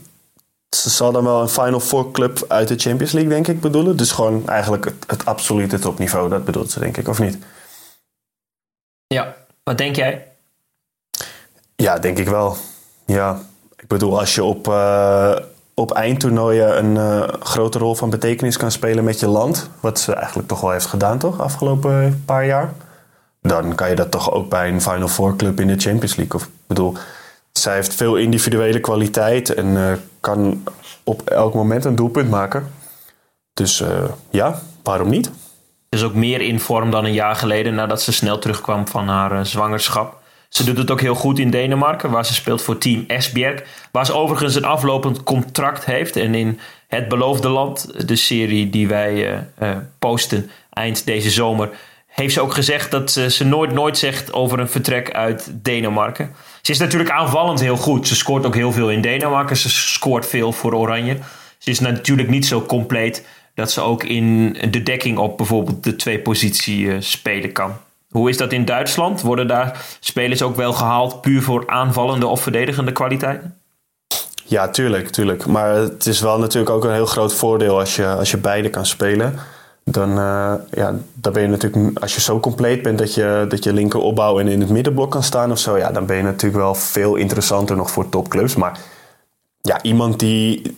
Ze zal dan wel een Final Four club uit de Champions League, denk ik, bedoelen. Dus gewoon eigenlijk het, het absolute topniveau, dat bedoelt ze, denk ik, of niet? Ja, wat denk jij? Ja, denk ik wel. Ja, ik bedoel, als je op, uh, op eindtoernooien een uh, grote rol van betekenis kan spelen met je land, wat ze eigenlijk toch wel heeft gedaan, toch, afgelopen paar jaar, dan kan je dat toch ook bij een Final Four club in de Champions League. Of, ik bedoel, zij heeft veel individuele kwaliteit en uh, kan op elk moment een doelpunt maken. Dus ja, waarom niet? Is ook meer in vorm dan een jaar geleden nadat ze snel terugkwam van haar zwangerschap. Ze doet het ook heel goed in Denemarken, waar ze speelt voor team Esbjerg. Waar ze overigens een aflopend contract heeft. En in Het Beloofde Land, de serie die wij posten eind deze zomer, heeft ze ook gezegd dat ze, ze nooit, nooit zegt over een vertrek uit Denemarken. Ze is natuurlijk aanvallend heel goed. Ze scoort ook heel veel in Denemarken. Ze scoort veel voor Oranje. Ze is natuurlijk niet zo compleet dat ze ook in de dekking op bijvoorbeeld de twee positie uh, spelen kan. Hoe is dat in Duitsland? Worden daar spelers ook wel gehaald puur voor aanvallende of verdedigende kwaliteiten? Ja, tuurlijk, tuurlijk. Maar het is wel natuurlijk ook een heel groot voordeel als je, als je beide kan spelen. Dan, uh, ja, dan ben je natuurlijk, als je zo compleet bent dat je, dat je linker opbouw en in het middenblok kan staan of zo, ja, dan ben je natuurlijk wel veel interessanter nog voor topclubs. Maar ja, iemand die,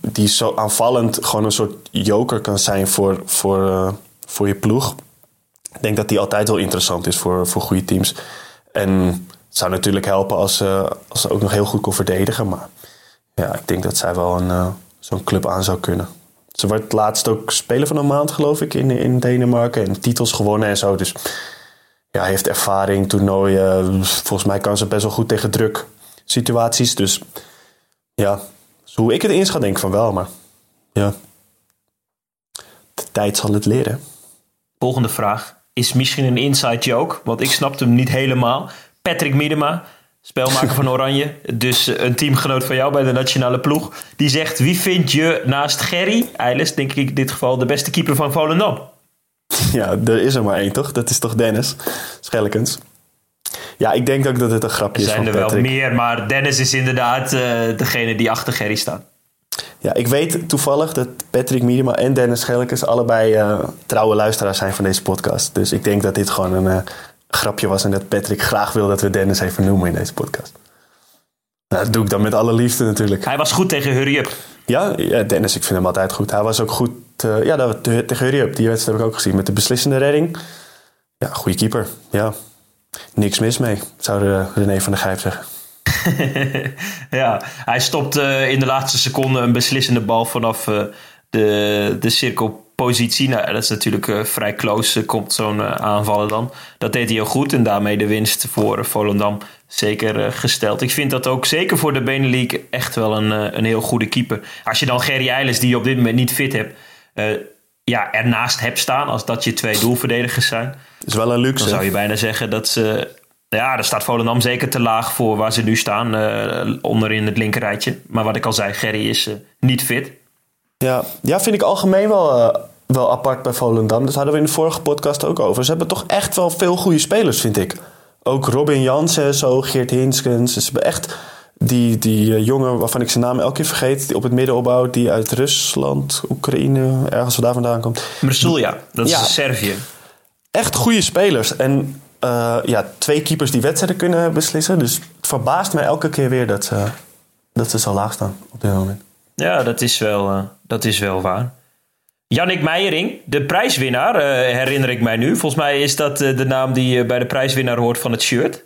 die zo aanvallend gewoon een soort joker kan zijn voor, voor, uh, voor je ploeg ik denk dat die altijd wel interessant is voor, voor goede teams. En het zou natuurlijk helpen als als ze ook nog heel goed kon verdedigen. Maar ja, ik denk dat zij wel een, zo'n club aan zou kunnen. Ze wordt laatst ook speler van een maand, geloof ik, in, in Denemarken. En titels gewonnen en zo. Dus ja, heeft ervaring, toernooien. Volgens mij kan ze best wel goed tegen druk situaties. Dus ja, zo hoe ik het inschat, denk ik van wel. Maar ja, de tijd zal het leren. Volgende vraag is misschien een inside joke, want ik snapte hem niet helemaal. Patrick Miedema, spelmaker van Oranje, dus eh, een teamgenoot van jou bij de nationale ploeg, die zegt: Wie vind je naast Gerry, Eiles, denk ik in dit geval, de beste keeper van Volendam? Ja, er is er maar één toch? Dat is toch Dennis Schellekens. Ja, ik denk ook dat het een grapje Er is zijn van er Patrick. wel meer, maar Dennis is inderdaad eh, degene die achter Gerry staat. Ja, ik weet toevallig dat Patrick Miedema en Dennis Schellekens allebei eh, trouwe luisteraars zijn van deze podcast. Dus ik denk dat dit gewoon een grapje was en dat Patrick graag wil dat we Dennis even noemen in deze podcast. Nou, dat doe ik dan met alle liefde natuurlijk. Hij was goed tegen Hurry Up. Ja, Dennis, ik vind hem altijd goed. Hij was ook goed. eh, ja, dat, tegen Hurry Up, die wedstrijd heb ik ook gezien met de beslissende redding. Ja, goede keeper. Ja, niks mis mee, zou de René van der Gijp zeggen. ja, hij stopt eh, in de laatste seconde een beslissende bal vanaf eh, de, de cirkelpositie. Nou, dat is natuurlijk eh, vrij close, eh, komt zo'n eh, aanvallen dan. Dat deed hij heel goed en daarmee de winst voor Volendam zeker gesteld. Ik vind dat ook zeker voor de Benelink echt wel een, een heel goede keeper. Als je dan Gerry Eilers, die je op dit moment niet fit hebt, ja, ernaast hebt staan, als dat je twee doelverdedigers zijn... is wel een luxe. Dan zou je bijna zeggen dat ze. Ja, daar staat Volendam zeker te laag voor waar ze nu staan. eh onder in het linkerrijtje. Maar wat ik al zei, Gerry is niet fit. Ja, ja vind ik algemeen wel, wel apart bij Volendam. Dat hadden we in de vorige podcast ook over. Ze hebben toch echt wel veel goede spelers, vind ik. Ook Robin Jansen, zo, Geert Hinskens. Ze hebben echt die, die eh, jongen waarvan ik zijn naam elke keer vergeet... die op het midden opbouwt, die uit Rusland, Oekraïne... ergens waar daar vandaan komt. Mersulja, dat is Ja. Servië. Echt goede spelers. En eh, ja, twee keepers die wedstrijden kunnen beslissen. Dus het verbaast mij elke keer weer dat ze, dat ze zo laag staan op dit moment. Ja, dat is wel, eh, dat is wel waar. Jannik Meijering, de prijswinnaar, eh, herinner ik mij nu. Volgens mij is dat eh, de naam die eh, bij de prijswinnaar hoort van het shirt.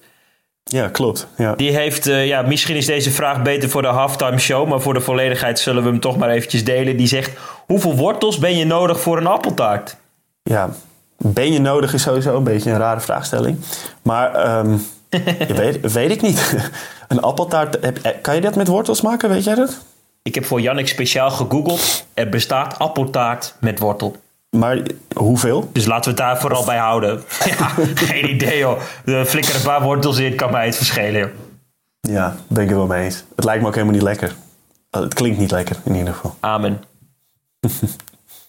Ja, klopt. Ja. Die heeft, ja, misschien is deze vraag beter voor de halftime show, maar voor de volledigheid zullen we hem toch maar eventjes delen. Die zegt: Hoeveel wortels ben je nodig voor een appeltaart? Ja, ben je nodig is sowieso een beetje een rare vraagstelling. Maar ehm, weet, weet ik niet. Een appeltaart, heb- kan je dat met wortels maken? Weet jij dat? Ik heb voor Jannik speciaal gegoogeld. Er bestaat appeltaart met wortel. Maar hoeveel? Dus laten we het daar vooral bij houden. ja, geen idee joh. De flikker een paar wortels in, kan mij het verschelen joh. Ja, ben ik het wel mee eens. Het lijkt me ook helemaal niet lekker. Uh, Het klinkt niet lekker, in ieder geval. Amen.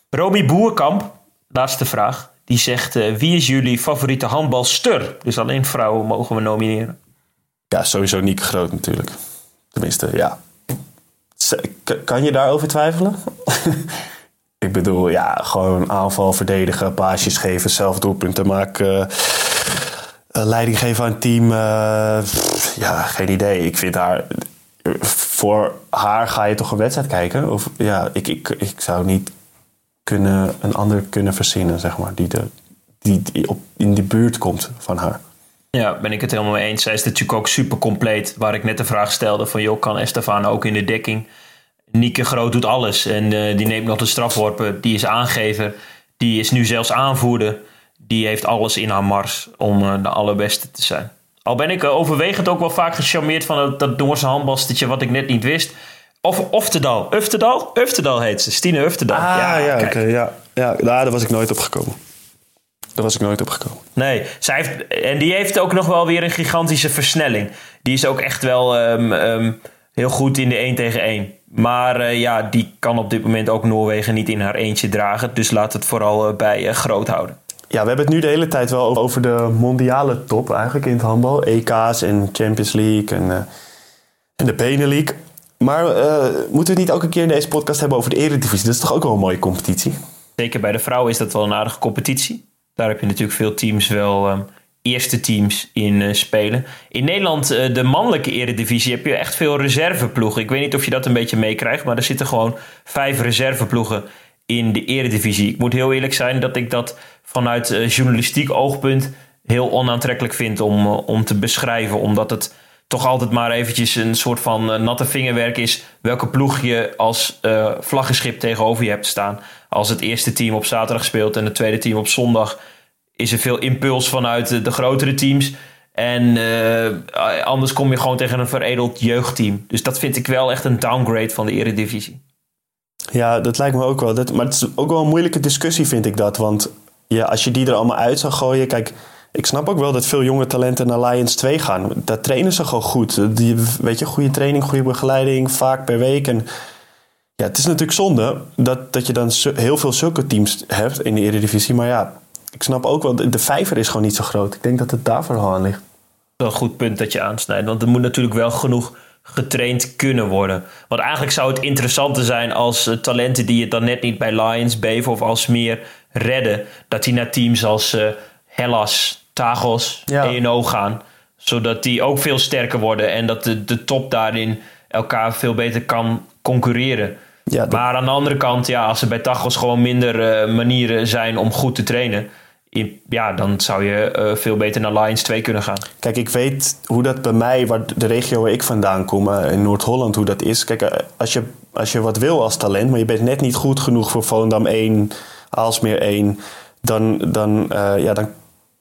Romy Boerkamp, laatste vraag. Die zegt, eh, wie is jullie favoriete handbalster? Dus alleen vrouwen mogen we nomineren. Ja, sowieso Nieke Groot natuurlijk. Tenminste, ja. Kan je daarover twijfelen? ik bedoel, ja, gewoon aanval, verdedigen, paasjes geven, zelf doelpunten maken. eh, leiding geven aan het team. eh, ja, geen idee. Ik vind haar... Voor haar ga je toch een wedstrijd kijken? Of, ja, ik, ik, ik zou niet kunnen, een ander kunnen verzinnen, zeg maar. Die, de, die, die op, in de buurt komt van haar. Ja, ben ik het helemaal mee eens. Zij is natuurlijk ook super compleet. Waar ik net de vraag stelde van... joh, kan Estefan ook in de dekking? Nieke Groot doet alles. En eh, die neemt nog de strafworpen. Die is aangever. Die is nu zelfs aanvoerder. Die heeft alles in haar mars om eh, de allerbeste te zijn. Al ben ik eh, overwegend ook wel vaak gecharmeerd van dat, dat Noorse handbalstertje... wat ik net niet wist. Of Oftedal. Uftedal? Uftedal heet ze. Stine Uftedal. Ah, ja, ja, ja. Nou, daar was ik nooit op gekomen. Daar was ik nooit op gekomen. Nee, zij heeft, en die heeft ook nog wel weer een gigantische versnelling. Die is ook echt wel ehm, ehm, heel goed in de 1 tegen 1. Maar eh, ja, die kan op dit moment ook Noorwegen niet in haar eentje dragen. Dus laat het vooral eh, bij eh, groot houden. Ja, we hebben het nu de hele tijd wel over de mondiale top eigenlijk in het handbal. EK's en Champions League en, eh, en de Benelink. Maar eh, moeten we het niet ook een keer in deze podcast hebben over de Eredivisie? Dat is toch ook wel een mooie competitie? Zeker bij de vrouwen is dat wel een aardige competitie. Daar heb je natuurlijk veel teams wel ehm, eerste teams in eh, spelen. In Nederland, eh, de mannelijke eredivisie, heb je echt veel reserveploegen. Ik weet niet of je dat een beetje meekrijgt, maar er zitten gewoon vijf reserveploegen in de eredivisie. Ik moet heel eerlijk zijn dat ik dat vanuit eh, journalistiek oogpunt heel onaantrekkelijk vind om, om te beschrijven. Omdat het toch altijd maar eventjes een soort van eh, natte vingerwerk is welke ploeg je als uh, vlaggenschip tegenover je hebt staan. Als het eerste team op zaterdag speelt en het tweede team op zondag, is er veel impuls vanuit de, grotere teams. En uh, anders kom je gewoon tegen een veredeld jeugdteam. Dus dat vind ik wel echt een downgrade van de Eredivisie. Ja, dat lijkt me ook wel. Dat, maar het is ook wel een moeilijke discussie, vind ik dat. Want ja, als je die er allemaal uit zou gooien. Kijk, ik snap ook wel dat veel jonge talenten naar Lions 2 gaan. Daar trainen ze gewoon goed. Die, weet je, goede training, goede begeleiding, vaak per week. En ja, het is natuurlijk zonde dat, dat je dan heel veel zulke teams hebt in de Eredivisie. Maar ja, ik snap ook wel, de vijver is gewoon niet zo groot. Ik denk dat het daar vooral aan ligt. Een goed punt dat je aansnijdt. Want er moet natuurlijk wel genoeg getraind kunnen worden. Want eigenlijk zou het interessanter zijn als uh, talenten die het dan net niet bij Lions, Beven of Alsmeer redden, dat die naar teams als uh, Hellas, Tagos, ja. ENO gaan. Zodat die ook veel sterker worden en dat de, de top daarin elkaar veel beter kan concurreren. Ja, Maar aan de andere kant, ja, als er bij Tagos gewoon minder uh, manieren zijn om goed te trainen ja, dan zou je uh, veel beter naar Lions 2 kunnen gaan. Kijk, ik weet hoe dat bij mij, waar de regio waar ik vandaan kom, uh, in Noord-Holland, hoe dat is. Kijk, uh, als je, als je wat wil als talent, maar je bent net niet goed genoeg voor Volendam 1, Aalsmeer 1, dan, dan, ja, dan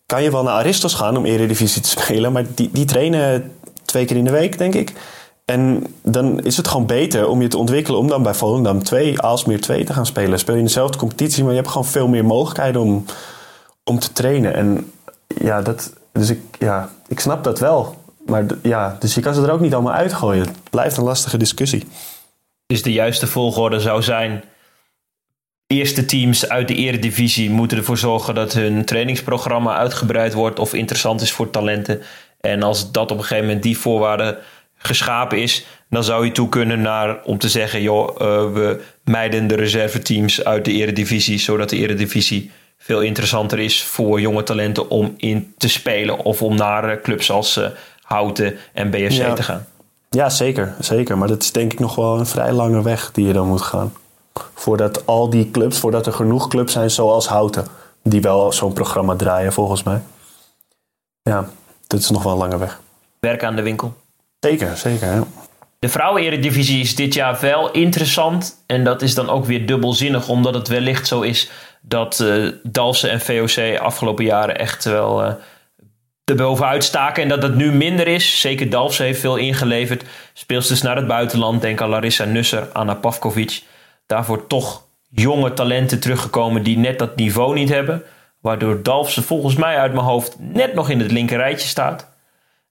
kan je wel naar Aristos gaan om Eredivisie te spelen. Maar die, die trainen twee keer in de week, denk ik. En dan is het gewoon beter om je te ontwikkelen om dan bij Volendam 2, Aalsmeer 2 te gaan spelen. Speel je in dezelfde competitie, maar je hebt gewoon veel meer mogelijkheden om om te trainen. En ja, dat, dus ik, ja, ik snap dat wel. Maar ja, dus je kan ze er ook niet allemaal uitgooien. Het blijft een lastige discussie. Dus de juiste volgorde zou zijn... Eerste teams uit de eredivisie moeten ervoor zorgen dat hun trainingsprogramma uitgebreid wordt of interessant is voor talenten. En als dat op een gegeven moment die voorwaarde geschapen is, dan zou je toe kunnen naar om te zeggen: joh, uh, we mijden de reserveteams uit de eredivisie, zodat de eredivisie veel interessanter is voor jonge talenten om in te spelen of om naar eh, clubs als uh, Houten en BFC te gaan. Ja, zeker, zeker. Maar dat is denk ik nog wel een vrij lange weg die je dan moet gaan. Voordat al die clubs, voordat er genoeg clubs zijn zoals Houten, die wel zo'n programma draaien volgens mij. Ja, dat is nog wel een lange weg. Werk aan de winkel. Zeker, zeker. Ja. De vrouwen-eredivisie is dit jaar wel interessant. En dat is dan ook weer dubbelzinnig, omdat het wellicht zo is dat uh, Dalsen en VOC afgelopen jaren echt wel uh, erbovenuit staken. En dat het nu minder is. Zeker Dalsen heeft veel ingeleverd. Speelsters naar het buitenland. Denk aan Larissa Nusser, Anna Pavkovic. Daarvoor toch jonge talenten teruggekomen die net dat niveau niet hebben. Waardoor Dalfsen volgens mij uit mijn hoofd net nog in het linkerrijtje staat.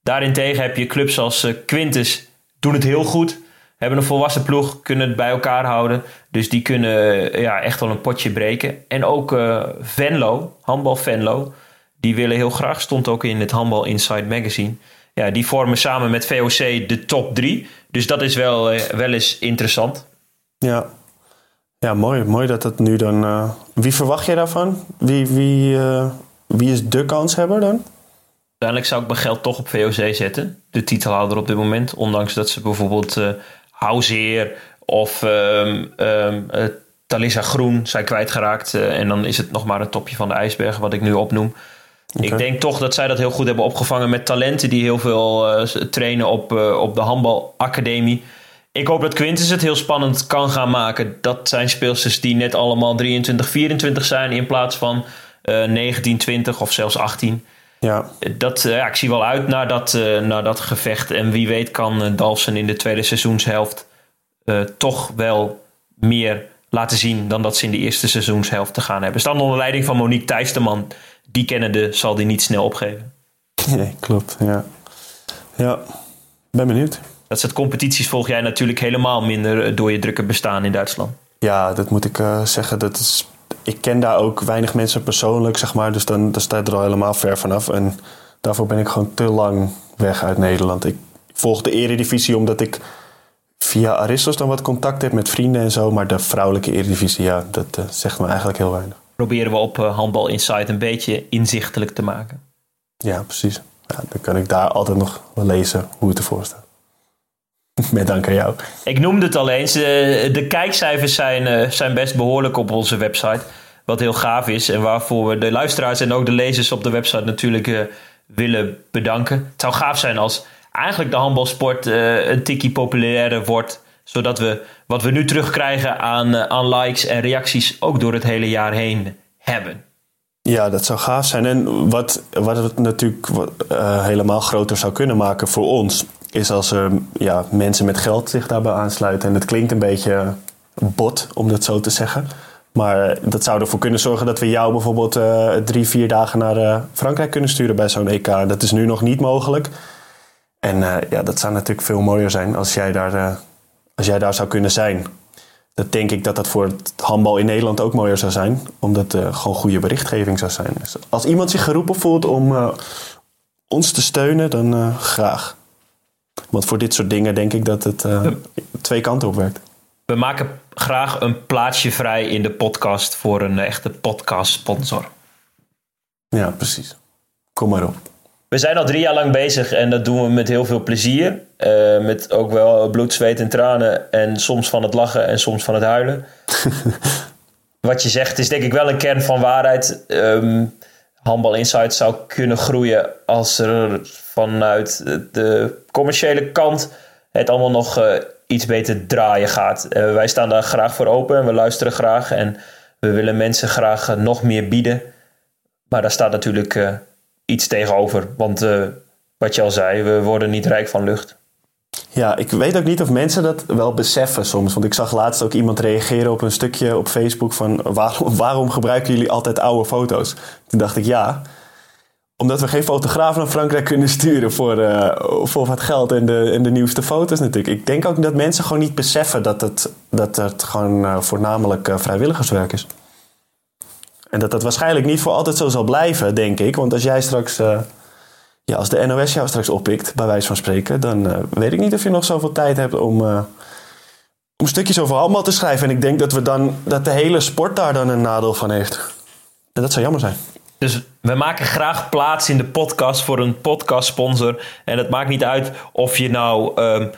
Daarentegen heb je clubs als uh, Quintus doen het heel goed hebben een volwassen ploeg, kunnen het bij elkaar houden. Dus die kunnen ja, echt wel een potje breken. En ook uh, Venlo, handbal Venlo, die willen heel graag, stond ook in het Handbal Inside Magazine. Ja, die vormen samen met VOC de top 3. Dus dat is wel, wel eens interessant. Ja. Ja, mooi. Mooi dat het nu dan... Uh, wie verwacht je daarvan? Wie, wie, wie is de kanshebber dan? Uiteindelijk zou ik mijn geld toch op VOC zetten. De titelhouder op dit moment. Ondanks dat ze bijvoorbeeld Houseer of um, um, Talissa Groen zijn kwijtgeraakt. Uh, en dan is het nog maar een topje van de ijsberg wat ik nu opnoem. Ik denk toch dat zij dat heel goed hebben opgevangen met talenten die heel veel uh, trainen op, uh, op de handbalacademie. Ik hoop dat Quintus het heel spannend kan gaan maken. Dat zijn speelsters die net allemaal 23, 24 zijn in plaats van 19, 20 of zelfs 18. Ja. Dat, ja, ik zie wel uit naar dat, naar dat gevecht. En wie weet kan Dalsen in de tweede seizoenshelft toch wel meer laten zien dan dat ze in de eerste seizoenshelft te gaan hebben. Staan onder leiding van Monique Thijsterman. Die kennende zal die niet snel opgeven. Nee, klopt. Ja, ja. ben benieuwd. Dat soort competities volg jij natuurlijk helemaal minder eh, door je drukke bestaan in Duitsland. Ja, dat moet ik uh, zeggen. Dat is, ik ken daar ook weinig mensen persoonlijk, zeg maar. Dus dan, dan staat er al helemaal ver vanaf. En daarvoor ben ik gewoon te lang weg uit Nederland. Ik volg de eredivisie omdat ik via Aristos dan wat contact heb met vrienden en zo. Maar de vrouwelijke Eredivisie, ja, dat uh, zegt me eigenlijk heel weinig. Proberen we op uh, Handbal Insight een beetje inzichtelijk te maken. Ja, precies. Ja, dan kan ik daar altijd nog wel lezen hoe het ervoor staat. Met dank aan jou. Ik noemde het al eens. De, de kijkcijfers zijn, uh, zijn best behoorlijk op onze website. Wat heel gaaf is en waarvoor we de luisteraars en ook de lezers op de website natuurlijk willen bedanken. Het zou gaaf zijn als eigenlijk de handbalsport een tikkie populairder wordt. Zodat we wat we nu terugkrijgen aan, aan likes en reacties ook door het hele jaar heen hebben. Ja, dat zou gaaf zijn. En wat, wat het natuurlijk helemaal groter zou kunnen maken voor ons, is als er ja, mensen met geld zich daarbij aansluiten. En het klinkt een beetje bot, om dat zo te zeggen. Maar dat zou ervoor kunnen zorgen dat we jou bijvoorbeeld uh, drie, vier dagen naar uh, Frankrijk kunnen sturen bij zo'n EK. Dat is nu nog niet mogelijk. En uh, ja, dat zou natuurlijk veel mooier zijn als jij daar, als jij daar zou kunnen zijn. Dat denk ik dat dat voor het handbal in Nederland ook mooier zou zijn. Omdat er gewoon goede berichtgeving zou zijn. Dus als iemand zich geroepen voelt om ons te steunen, dan graag. Want voor dit soort dingen denk ik dat het twee kanten op werkt. We maken graag een plaatsje vrij in de podcast voor een echte podcast-sponsor. Ja, precies. Kom maar op. We zijn al drie jaar lang bezig en dat doen we met heel veel plezier. Uh, met ook wel bloed, zweet en tranen. En soms van het lachen en soms van het huilen. Wat je zegt is denk ik wel een kern van waarheid. Um, Handbal Insight zou kunnen groeien als er vanuit de commerciële kant het allemaal nog uh, iets beter draaien gaat. Uh, wij staan daar graag voor open en we luisteren graag en we willen mensen graag uh, nog meer bieden. Maar daar staat natuurlijk iets tegenover. Want wat je al zei, we worden niet rijk van lucht. Ja, ik weet ook niet of mensen dat wel beseffen soms. Want ik zag laatst ook iemand reageren op een stukje op Facebook van waarom, waarom gebruiken jullie altijd oude foto's? Toen dacht ik ja, omdat we geen fotograaf naar Frankrijk kunnen sturen voor, uh, voor wat geld en de, en de nieuwste foto's natuurlijk. Ik denk ook dat mensen gewoon niet beseffen dat het, dat het gewoon uh, voornamelijk uh, vrijwilligerswerk is. En dat dat waarschijnlijk niet voor altijd zo zal blijven, denk ik. Want als jij straks, ja, als de NOS jou straks oppikt, bij wijze van spreken, dan weet ik niet of je nog zoveel tijd hebt om, om stukjes over allemaal te schrijven. En ik denk dat, we dan, dat de hele sport daar dan een nadeel van heeft. En dat zou jammer zijn. Dus we maken graag plaats in de podcast voor een podcast-sponsor. En het maakt niet uit of je nou um,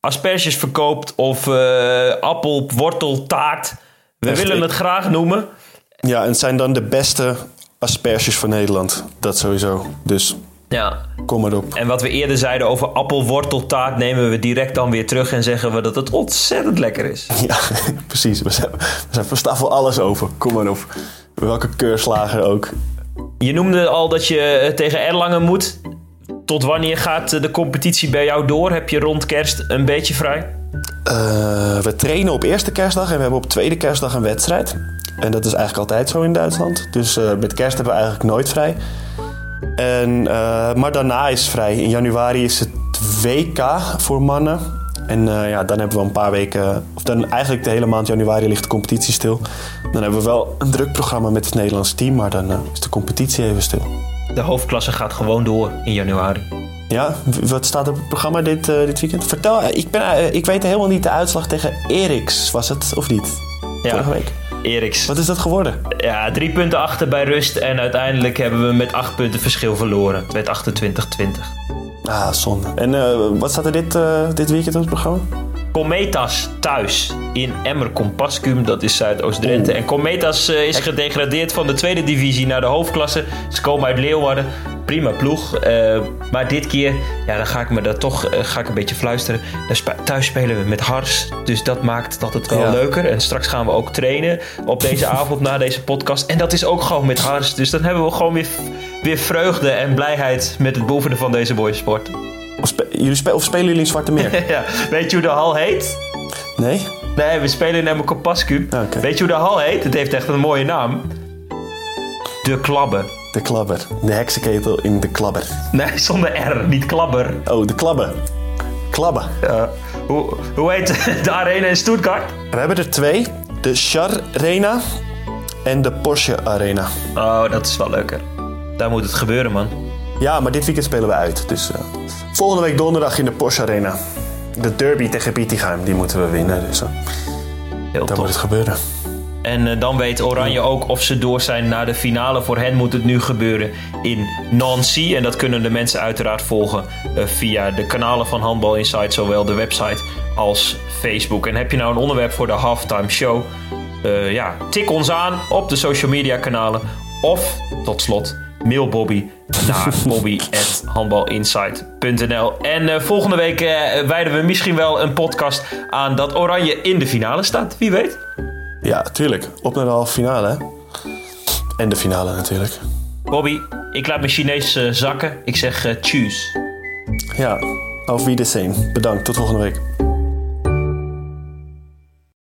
asperges verkoopt of uh, appel, wortel, taart. We willen het graag noemen. Ja, en het zijn dan de beste asperges van Nederland. Dat sowieso. Dus ja. kom maar op. En wat we eerder zeiden over appelworteltaart nemen we direct dan weer terug en zeggen we dat het ontzettend lekker is. Ja, precies. We zijn, we voor alles over. Kom maar op. Welke keurslager ook. Je noemde al dat je tegen Erlangen moet. Tot wanneer gaat de competitie bij jou door? Heb je rond kerst een beetje vrij? Uh, we trainen op eerste kerstdag en we hebben op tweede kerstdag een wedstrijd. En dat is eigenlijk altijd zo in Duitsland. Dus uh, met kerst hebben we eigenlijk nooit vrij. En, uh, maar daarna is vrij. In januari is het WK voor mannen. En uh, ja, dan hebben we een paar weken, of dan eigenlijk de hele maand januari ligt de competitie stil. Dan hebben we wel een druk programma met het Nederlands team, maar dan uh, is de competitie even stil. De hoofdklasse gaat gewoon door in januari. Ja, wat staat op het programma dit, uh, dit weekend? Vertel, ik, ben, ik weet helemaal niet de uitslag tegen Eriks, was het of niet? Ja. Vorige week. Eriks. Wat is dat geworden? Ja, drie punten achter bij rust en uiteindelijk hebben we met acht punten verschil verloren. Het werd 28-20. Ah, zonde. En uh, wat staat er dit, uh, dit weekend op het programma? Cometas thuis in Emmer Compascum, dat is Zuidoost-Drenthe. En Cometas uh, is gedegradeerd van de tweede divisie naar de hoofdklasse. Ze komen uit Leeuwarden. Prima ploeg. Uh, maar dit keer, ja, dan ga ik me daar toch uh, ga ik een beetje fluisteren. Thuis spelen we met Hars. Dus dat maakt dat het wel ja. leuker. En straks gaan we ook trainen op deze avond na deze podcast. En dat is ook gewoon met Hars. Dus dan hebben we gewoon weer, weer vreugde en blijheid met het beoefenen van deze mooie sport. Of, spe jullie spe of spelen jullie in Zwarte Meer? ja. Weet je hoe de hal heet? Nee. Nee, we spelen in Emmerko Pascu. Okay. Weet je hoe de hal heet? Het heeft echt een mooie naam. De Klabber. De Klabber. De heksenketel in de Klabber. Nee, zonder R, niet Klabber. Oh, de Klabber. Klabber. Uh, hoe, hoe heet de arena in Stuttgart? We hebben er twee. De Char Arena en de Porsche Arena. Oh, dat is wel leuker. Daar moet het gebeuren, man. Ja, maar dit weekend spelen we uit. Dus uh, volgende week donderdag in de Porsche Arena. De derby tegen Bietigheim, die moeten we winnen. Dus uh, Heel dan moet het gebeuren. En uh, dan weet Oranje ook of ze door zijn naar de finale. Voor hen moet het nu gebeuren in Nancy. En dat kunnen de mensen uiteraard volgen uh, via de kanalen van Handbal Insight, zowel de website als Facebook. En heb je nou een onderwerp voor de halftime show? Uh, ja, tik ons aan op de social media kanalen. Of tot slot Mail Bobby naar bobby.handbalinsight.nl En uh, volgende week uh, wijden we misschien wel een podcast aan dat Oranje in de finale staat. Wie weet? Ja, tuurlijk. Op naar de halve finale. En de finale natuurlijk. Bobby, ik laat mijn Chinees uh, zakken. Ik zeg uh, tjus. Ja, auf Wiedersehen. Bedankt. Tot volgende week.